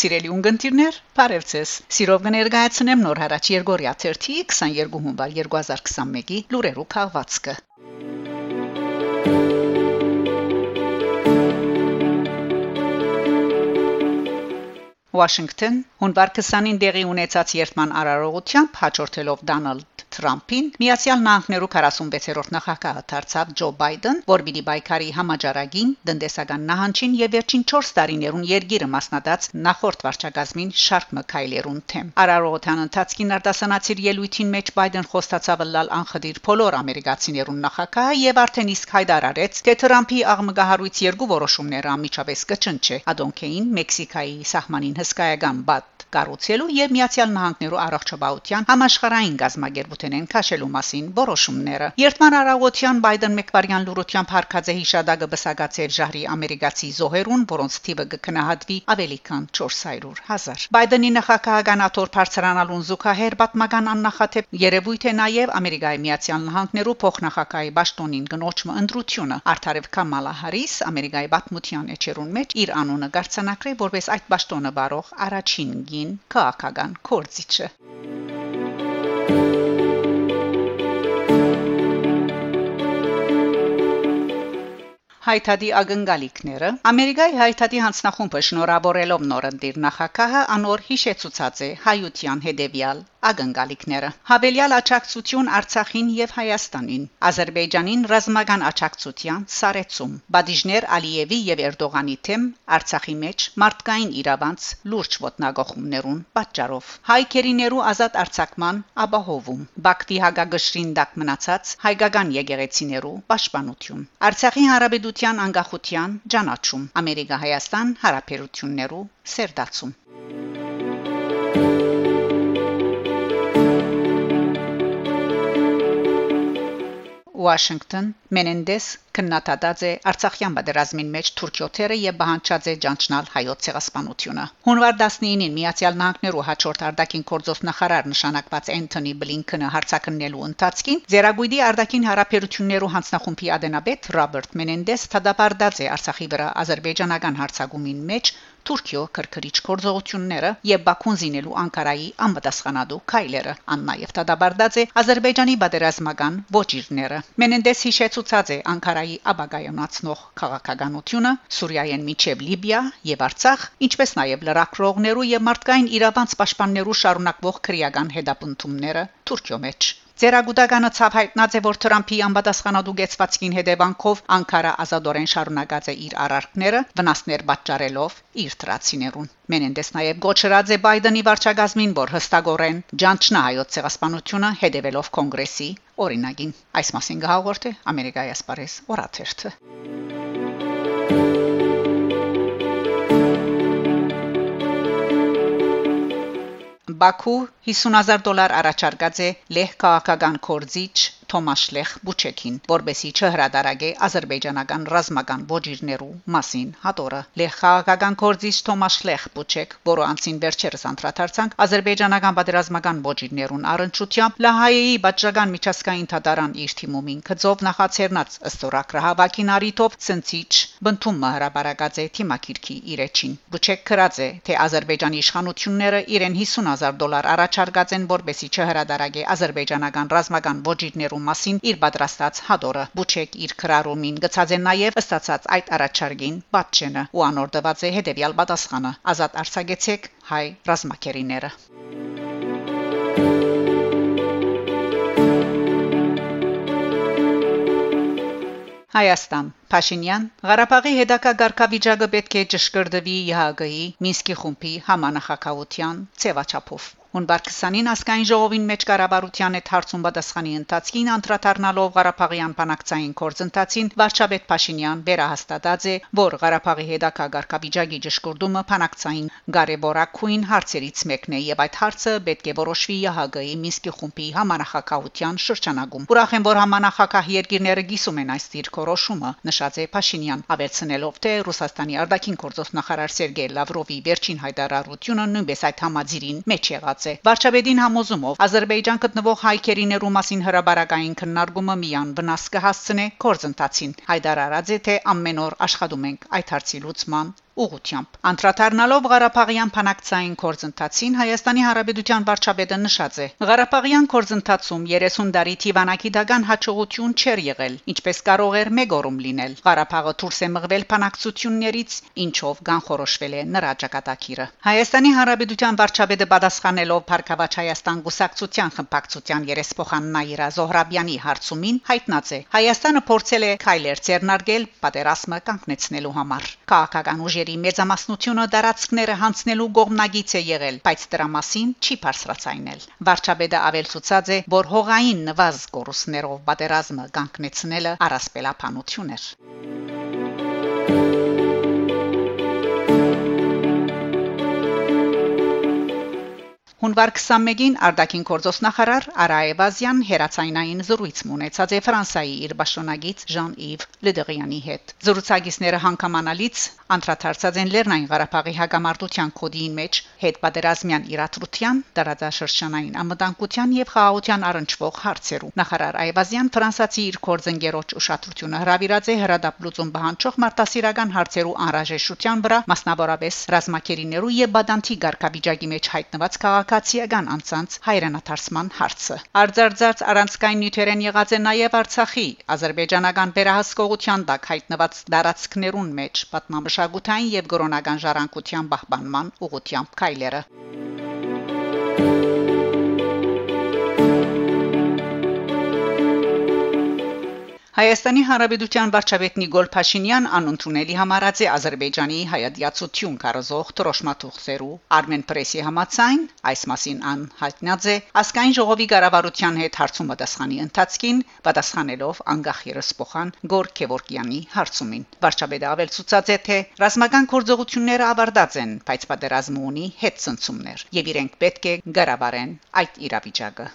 Սիրելի ունգընտիրներ, բարևձեզ։ Սիրով կներկայացնեմ նոր հարաճ Երգորիա 30 22 հունվար 2021-ի լուրերու քաղվածքը։ Washington հունվար 20-ին դեղի ունեցած երթման արարողությամբ հաջորդելով Դոնալդ Թրամփին Միացյալ Նահանգներու 46-րդ նախագահը դարձավ Ջո Բայդեն, որ պիտի բայկարի համաճարակին դնդեսական նահանջին եւ վերջին 4 տարիներուն երգիրը մասնադած նախորդ վարչագազմին շարք մկայլերուն թեմ։ Արարողության ընթացքին արտասանացիր ելույթին մեջ Բայդեն խոստացավ լալ անխդիր բոլոր ամերիկացիներուն նախագահը եւ արդեն իսկ հայտարարեց, թե Թրամփի աղմգահարույց երկու որոշումները ամիջապես կչնչե Ադոնքեին Մեքսիկայի սահմանին Hiskaya Gambat. Կառուցելու եւ Միացյալ Նահանգներու առողջապահության համաշխարհային գազագերբութենեն քաշելու մասին որոշումները։ Երթման արարողության Բայդեն մեկվարյան լուրությամբ հարկած է հիշադակը բսակացել ժահրի ամերիկացի զոհերուն, որոնց թիվը կքնահատվի ավելի քան 400.000։ Բայդենի նախագահական աթոր բարձրանալուն զուգահեռ պատմական աննախադեպ երևույթ է նաեւ Ամերիկայի Միացյալ Նահանգներու փոխնախագահի Պաշտոնին գնոճը ընտրությունը։ Արդարև Կամալա Հարիս Ամերիկայի պատմության էջերուն մեջ իր անունը գարցանակրի որպես այդ պաշտոնը բարող առաջին գին քաղաքական կորցիչը հայտարարի ագնգալիքները ամերիկայի հայտարարի հանձնախումբը շնորհավորելով նորընտիր նախագահը անոր հիշեցուցած է հայության հետևյալ ագնգալիքները հավելյալ աճակցություն Արցախին եւ Հայաստանին Ադրբեջանին ռազմական աճակցության սարեցում Բադիժներ Ալիևի եւ Էրդողանի թեմ Արցախի մեջ մարդկային իրավանց լուրջ ոտնագողումներուն պատճառով հայկերիներու ազատ արձակման ապահովում Բաքվի հագագշրին դակ մնացած հայկական եկեղեցիներու պաշտպանություն Արցախի հարաբերության անկախության ճանաչում Ամերիկա-Հայաստան հարաբերություններու սերդացում Վաշինգտոն Մենենդես քննադատած է Արցախյան պատերազմին մեջ Թուրքիոթերը եւ բանջած է ճանչնալ հայոց ցեղասպանությունը։ Հունվար 19-ին Միացյալ Նահանգներու հաջորդ արդակին կորձով նախարար նշանակված Էնթոնի Բլինքենը հարցակնելու ընթացքին Ձերագույդի արդակին հարաբերություններու հանձնախումբի ադենաբեդ Ռոբերտ Մենենդես թադապարտած է Արցախի վրա ազերբայջանական հարցակումին մեջ Թուրքիո քրքրիչ գործողությունները եւ Բաքուն զինելու Անկարայի անմտասխանատու քայլերը աննաև դադարդած է Ադրբեջանի բادرազմական ոչիրները։ Մենենդես հիշեցուցած է Անկարայի աբագայոնացնող քաղաքականությունը Սուրիայեն միջև Լիբիա եւ Արցախ, ինչպես նաեւ լրակրողներու եւ մարդկային իրավանց պաշտպաններու շարունակվող քրեական հետապնդումները Թուրքիո մեջ։ Ձերագուտականը ցավ հայտնած է, որ Թրամփի անպատասխանատու գեցվածքին հետևանքով Անկարա ազատորեն շարունակած է իր արարքները, վնասներ պատճառելով իր տրացիներուն։ Մենենդես նաև գոչրած է Բայդենի վարչագազմին, որ հստակորեն ջանչնա հայոց ցեղասպանությունը հետևելով կոնգրեսի օրինագին։ Այս մասին գահորտ է Ամերիկայի ասպարեզ օրաթերթը։ Բաքու 50000 դոլար առաջարկած է լեհ քաղաքական կորձիչ Թոմաշ Լեխ Բուչեկին, որբեսի չհրադարագե ազերբայջանական ռազմական ոչիրներու մասին հատորը։ Լեխ քաղաքական կորձիչ Թոմաշ Լեխ Բուչեկ, որը անցին վերջերս անդրադարձանք ազերբայջանական պատերազմական ոչիրներուն առընչությամբ Լահայեի բաժական միջազգային թատարան իր թիմումին կծով նախաձեռնած ըստորակրահավաքին արիտով ցնցիչ բնդումը հրաբարակած է թիմակիրքի իրեջին։ Բուչեկ քրած է, թե Ադրբեջանի իշխանությունները իրեն 50000 դոլար առաջարկած են, որբեսի չհրադարագե ազերբայջանական ռազմական ոչիրներու մասին իր պատրաստած հադորը Բուչեկ իր քրարումին գծած է նաև ըստացած այդ առաջարկին պատճենը ու անոր դված է հետեւյալ պատասխանը ազատ արցագեցեք հայ ռազմակերիները Հայաստան. Փաշինյան. Ղարաբաղի հետակա ղարքավիճակը պետք է ճշգրտվի ՀԱԳ-ի Մինսկի խումբի համանախակահության ցեվաչափով Հունվար 20-ին ասկային ժողովին մեջ կառավարության հետ հարցում պատասխանի ընթացքին անդրադառնալով Ղարաբաղյան բանակցային կորձընթացին Վարչապետ Փաշինյան վերահաստատած է, որ Ղարաբաղի հետակա ղարքավիճակի ճշգրտումը բանակցային կարևորակույն հարցերից մեկն է եւ այդ հարցը պետք է որոշվի ՀՀԳ-ի Մինսկի խումբի համանախակահության շրջանակում։ Ուրախ եմ, որ համանախակահ երկիրները գիսում են այս դիրքորոշումը, նշած է Փաշինյան, ավելցնելով թե Ռուսաստանի արտաքին գործոստ նախարար Սերգեյ Լավրովի վերջին հայտարարությունը նույնպես այդ համաձիրին մեջ եղած ասված է վարչապետին համոզումով Ադրբեջան գտնվող հայքերի ներու մասին հրաբարակային քննարկումը միան վնաս կհասցնե կորձընթացին հայդար արած է թե ամեն օր աշխատում ենք այդ հարցի լուծման ուղությամբ անդրադառնալով Ղարաբաղյան փանակցային կորձընթացին Հայաստանի Հանրապետության վարչապետը նշած է. Ղարաբաղյան կորձընթացում 30 տարի Թիվանակի դագան հաջողություն չեր եղել ինչպես կարող էր մեկ օրում լինել Ղարաբաղը դուրս է մղվել փանակցություններից ինչով կանխորոշվել է նրա ճակատագիրը Հայաստանի Հանրապետության վարչապետը պատասխանելով Փարքավաճ Հայաստան գուսակցության խմբակցության երեսփոխան Նաիրա Զոհրաբյանի հարցումին հայտնած է. Հայաստանը փորձել է քայլեր ցերնարգել պատերազմը կանգնեցնելու համար քաղաքական ուժերի ուժերի մեծամասնությունը դարածքները հանցնելու կողմնագից է եղել, բայց դրա մասին չի բարձրացայնել։ Վարչապետը ավելցուցած է, որ հողային նվազ կորուսներով պատերազմը կանգնեցնելը առասպելափանություն էր։ Հունվար 21-ին Արտակին գործոստնախարար Արայևազյան հերացայնային զրույց ունեցած է Ֆրանսայի իր պաշտոնագից Ժան-Իվ Լեդերյանի հետ։ Զրուցակիցները հանգամանալից անդրադարձած են Լեռնային Ղարաբաղի հակամարտության կոդին մեջ հետ պատերազմյան իրադրության, տարածաշրջանային ամտանկության եւ խաղաղության առնչվող հարցերու։ Նախարար Այվազյան ֆրանսացի իր կորձընկերոջ ուշադրությունը հրավիրած է հրադապլուծում բանջող մարտահրավերական հարցերու անհրաժեշտության վրա, մասնավորապես ռազմակերիներու եւ բադանտի ղարքաբիջակի մեջ հայտնված քաղաք քաղաքացիական անցանց հայրենաթարսման հարցը։ Արձարձած առանցքային նյութերեն եղած է նաև Արցախի ազերբայջանական վերահսկողության տակ հայտնված դարածքներուն մեջ պատմամշակութային եւ գրոնական ժառանգության պահպանման ուղղությամբ քայլերը։ Հայաստանի Հանրապետության վարչապետ Նիկոլ Փաշինյան անընդունելի համարած է Ադրբեջանի հայատյացություն կարոզող տրոշմաթուղթերու Armen Press-ի համացայն այս մասին ան հայտնած է ասկային ժողովի ղարավարության հետ հարցում պատասխանի ընթացքին պատասխանելով անգախ երեսփոխան Գոր Քևորկյանի հարցումին վարչապետը ավելցուցած է թե ռազմական գործողությունները ավարտած են բայց պատերազմը ունի հետ ցնցումներ եւ իրենք պետք է ղարավարեն այդ իրավիճակը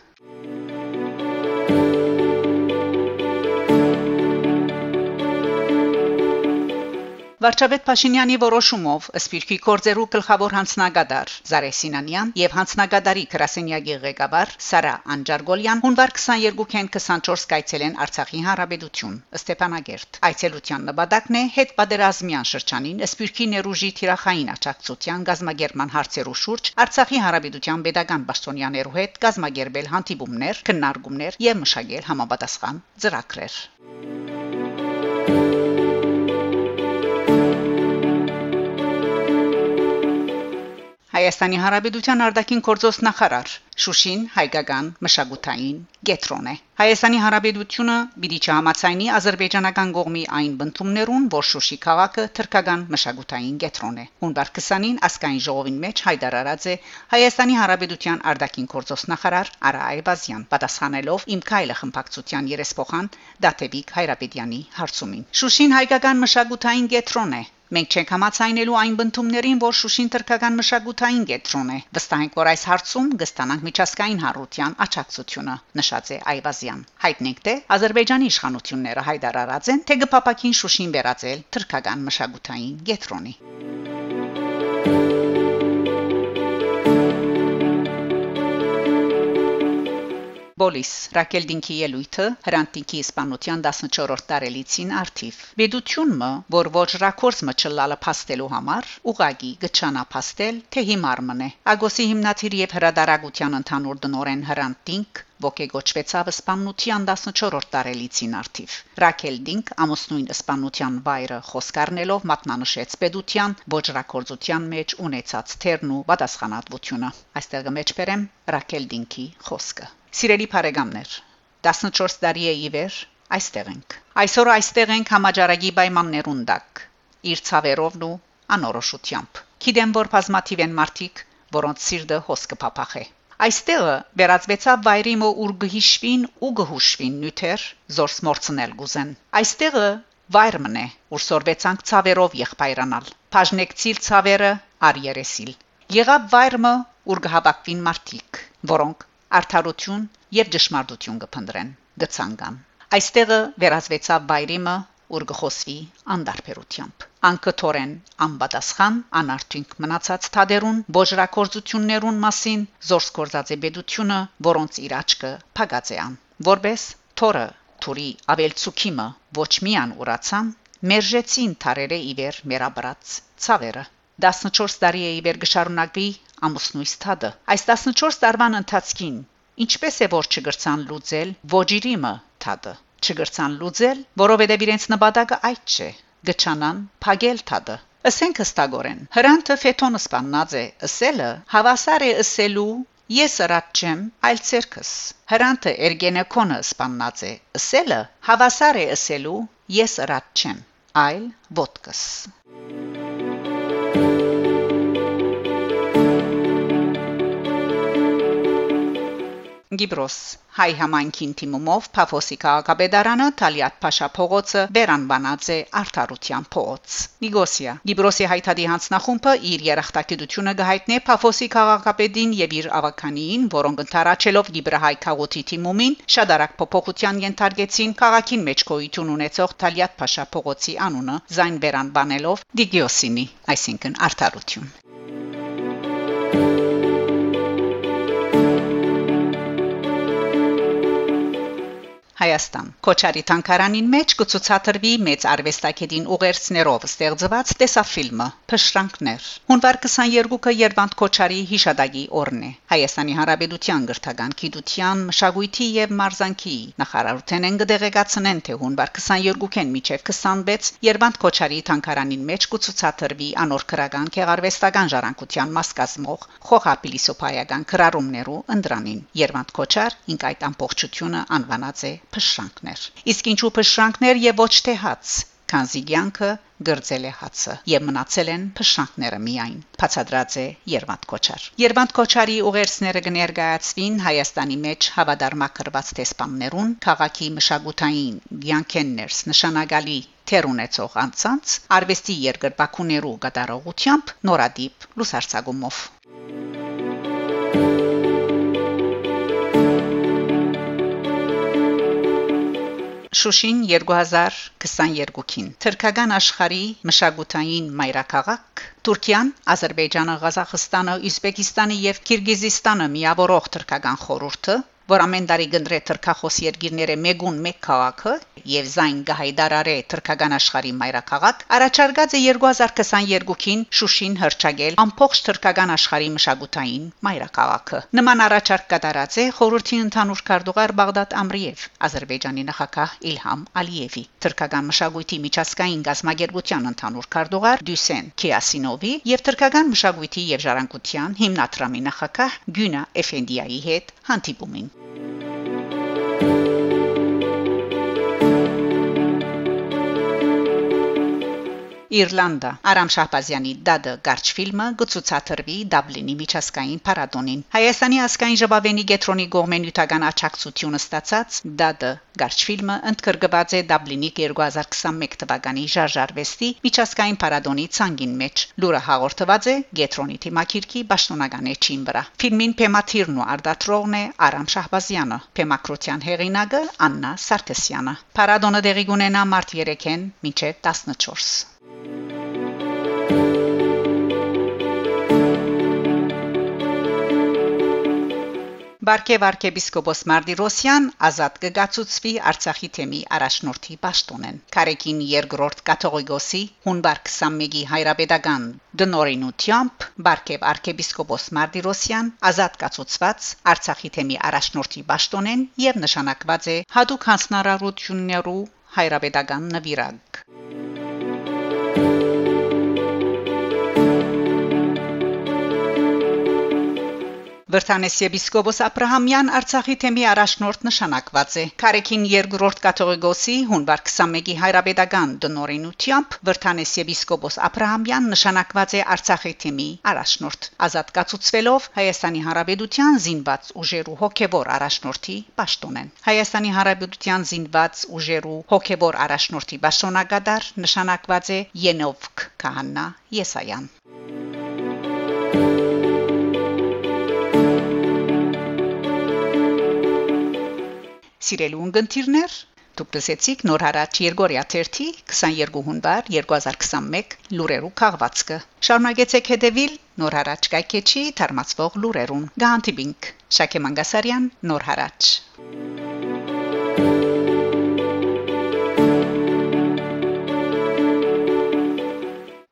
Վարչապետ Փաշինյանի որոշումով Սպիրկի կորձերու գլխավոր հանձնագետար Զարե Սինանյան եւ հանձնագետարի Կրասենյակի ղեկավար Սարա Անջարգոլյան հունվար 22-ին 24 կայցել են Արցախի Հանրապետություն Ստեփանագերտ այցելության նպատակն է հետ պատերազմյան շրջանին Սպիրկի ներուժի թիրախային աջակցության գազագերման հարցերու շուրջ Արցախի Հանրապետության pedagogan պաշտոնյաներու հետ գազագերբել հանդիպումներ, քննարկումներ եւ մշակել համապատասխան ծրագրեր Հայաստանի Հանրապետության արտաքին գործոս նախարար Շուշին հայկական մշակութային գետրոն է Հայաստանի Հանրապետությունը պիտի չհամացայնի ազերբայջանական կողմի այն բնդումներուն, որ Շուշի քաղաքը թրկական մշակութային գետրոն է։ Հունվար 20-ին ասկային ժողովին մեջ հայտարարած է Հայաստանի Հանրապետության արտաքին գործոս նախարար Արա Այվազյան, պատասխանելով իմ քայլը խմբակցության երեսփոխան Դաթեվիկ Հայրապետյանի հարցումին։ Շուշին հայկական մշակութային գետրոն է, Մենք չենք համացայնելու այն բնդումներին, որ Շուշին թրքական մշակութային կենտրոն է։ Վստահ ենք, որ այս հարցում կստանանք միջազգային հարության աճակցությունը, նշած է Այվազյան։ Հայտնենք թե Ադրբեջանի իշխանությունները հայտարարած են, թե գփապակին Շուշին վերածել թրքական մշակութային կենտրոնի։ Բոլիս Ռակել Դինքի ելույթը հրանտինքի իսպանության 14-րդ տարելիցին արդիվ։ Բեդությունը, որ ոչ ռակորսը չլալը փաստելու համար, ուղագի գճանա փաստել, թե հիմար մնե։ Ագոսի հիմնադիր եւ հրադարագության ընդհանուր դնորեն հրանտինք ոգեգոճվեցավ սպանության 14-րդ տարելիցին արդիվ։ Ռակել Դինք ամուսնույն սպանության վայրը խոսկարնելով մատնանշեց pedutian ոչրակորձության մեջ ունեցած թերն ու պատասխանատվությունը։ Այստեղ մեջբերեմ Ռակել Դինքի խոսքը։ Սիրելի բարեկամներ, 14 տարի է իվեր այստեղ ենք։ Այսօր այստեղ ենք համաճարակի պայմաններուն տակ, իր ցավերովն ու անորոշությամբ։ Գիտեմ, որ բազմաթիվ են մարդիկ, որոնց սիրտը հոսքը փափախ է։ Այստեղը վերածվեցավ վայրի մո ուր գհիշվին ու գհուշվին նյութեր զորս մորցնել գուզեն։ Այստեղը վայր մնե, ուր սորվեցանք ցավերով եղբայրանալ։ Բաժնեկցիլ ցավերը ար երեսիլ։ Եղավ վայրը, ուր գհաբակվին մարդիկ, որոնք արդարություն եւ ճշմարտություն կփնտրեն. Գցանգան այստեղը վերածվեցավ բայրիմը ուր գխոսվի անդարբերությամբ անկթորեն անպատասխան անարտունք մնացած թադերուն բոժրակորձություններուն մասին զորս կորզածե բեդությունը որոնց իր աչքը փագած է ան որբես թորը թուրի ավելցուքիմը ոչ միան ուրացան մերժեցին թարերը իվեր մերաբրած ցավերը 14 տարի է իվեր գշարունակվի ամուսնույս թադը այս 14 տարվան ընթացքին ինչպես է որ չգրցան լուծել ոջիրիմը թադը չգրցան լուծել որովհետև իրենց նպատակը այդ չէ գճանան փագել թադը Ասենք հստակորեն հրանտը ֆետոնը սպաննած է ասելը հավասար է ասելու Ես ըրած չեմ, այլ ցերքս։ Հրանտը Էրգենեկոնը սպաննած է։ Ասելը հավասար է ասելու ես ըրած չեմ, այլ ոդկս։ Գիբրոս հայ համայնքին թիմումով Փափոսի քաղաքապետարանը Թալիատ Փաշա փողոցը Բերանբանած է արդարության փողոց Նիգոսիա Գիբրոսի հայտարարի հանձնախումբը իր երախտագիտությունը գահիտնե Փափոսի քաղաքապետին եւ իր ավականին որոնք ընթարաչելով Գիբրահայ քաղաքի թիմումին շադարակ փոփոխության ենթարկեցին քաղաքին մեջ գոյություն ունեցող Թալիատ Փաշա փողոցի անունը զայն Բերանբանելով Դիգիոսինի այսինքն արդարություն Հայաստան Քոչարի թանկարանին մեջ կցուցադրվի մեծ արվեստագետին ուղերձներով ստեղծված տեսաֆիլմը Փշրանքներ Հունվար 22-ը Երվանդ Քոչարի հիշադակի օրն է Հայաստանի Հանրապետության գրթական գիտության, մշակույթի եւ մարզանքի նախարարութեն են կդեղեկացնեն թե հունվար 22-ին միջև 26 Երվանդ Քոչարի թանկարանին մեջ կցուցադրվի անոր քրական քեղարվեստական ժառանգության մաս կազմող խոխապիլիսոփայական քրարումներու ընդրանին Երվանդ Քոչար ինք այդ ամբողջությունը անվանած է փշրանքներ։ Իսկ ինչու փշրանքներ եւ ոչ թե հաց, քանզի ցանկը գրծել է հացը եւ մնացել են փշրանքները միայն բացադրած է Երվանդ Քոչար Երվանդ Քոչարի ուղերձները կներկայացվին Հայաստանի մեջ հավադարմակրված տեսփաններուն քաղաքի մշակութային ցանկեններս նշանակալի թեր ունեցող անցանց արվեստի երկրպագուներու գդարողությամբ նորադիպ լուսարցագումով Շուշին 2022-ին Թուրքական աշխարհի մշակութային մայրաքաղաք Թուրքիան, Ադրբեջանը, Ղազախստանը, Ուզբեկիստանը եւ Կիրգիզստանը միավորող թուրքական խորհուրդը որ ամեն տարի գնդրե թրքախոս երկիրները մեգուն մեկ քաղաքը եւ զայն գահիդարարե թրքական աշխարհի մայրաքաղաք առաջարկած է 2022-ին Շուշին հրճագել ամբողջ թրքական աշխարհի մշակութային մայրաքաղաքը նման առաջարկ կատարած է խորհրդի ընդհանուր քարտուղար Բաղդադ Ամրիև Ադրբեջանի նախագահ Իլհամ Ալիևի թրքական մշակույթի միջազգային գազագերբության ընդհանուր քարտուղար Դյուսեն Քիասինովի եւ թրքական մշակույթի եւ ժառանգության հիմնադրամի նախագահ Գյունա Էֆենդիայի հետ հանդիպումին Música Իռլանդա Արամ Շահբազյանի Դադը գարչ ֆիլմը գծուցաթրվի Դաբլինի միջազգային փառատոնին Հայաստանի ասկային ժողովենի գետրոնի գողմենյութական աչակցությունը ստացած Դադը գարչ ֆիլմը ընդգրկված է Դաբլինի 2021 թվականի Ժարժարվեստի միջազգային փառատոնի ցանգին մեջ լուրը հաղորդված է գետրոնի թիմակիրքի պաշտոնական էջին վրա ֆիլմին թեմաթիրն ու արտադրողն է Արամ Շահբազյանը թեմակրության հեղինակը Աննա Սարգսյանը Փառատոնը դեղի կունենա մարտ 3-ին մինչև 14 Բարքև arczepiskopos Mardirosyan ազատ կգացուցվի Արցախի թեմի առաջնորդի պաշտոնեն։ Կարեկին երկրորդ կաթողիկոսի հունվար 21-ի հայրապետական դնորինությամբ Բարքև arczepiskopos Mardirosyan ազատ կացուցված Արցախի թեմի առաջնորդի պաշտոնեն եւ նշանակված է հadoop հանձնարարություններու հայրապետական նվիրակ։ Վրթանես եպիսկոպոս Աբ รา համյան Արցախի թեմի առաջնորդ նշանակված է։ Կարեկին երկրորդ կաթողիկոսի հունվար 21-ի հայրապետական դնորինությամբ Վրթանես եպիսկոպոս Աբ รา համյան նշանակված է Արցախի թեմի առաջնորդ։ Ազատ կացուցվելով Հայաստանի Հանրապետության զինված ուժերու հոգևոր առաջնորդի պաշտոնեն։ Հայաստանի Հանրապետության զինված ուժերու հոգևոր առաջնորդի պաշտոնակատար նշանակված է Ենովք Քահանա Եսայան։ Սիրելի ունգընտիրներ, Դուպլսեցիկ նոր հարաճ Երգորիա 30 22 հունվար 2021 լուրերու քաղվածքը Շարունակեցեք հետևել նոր հարաճ կայքեչի թարմացվող լուրերուն Գանտիբինգ Շակե Մանգասարյան նոր հարաճ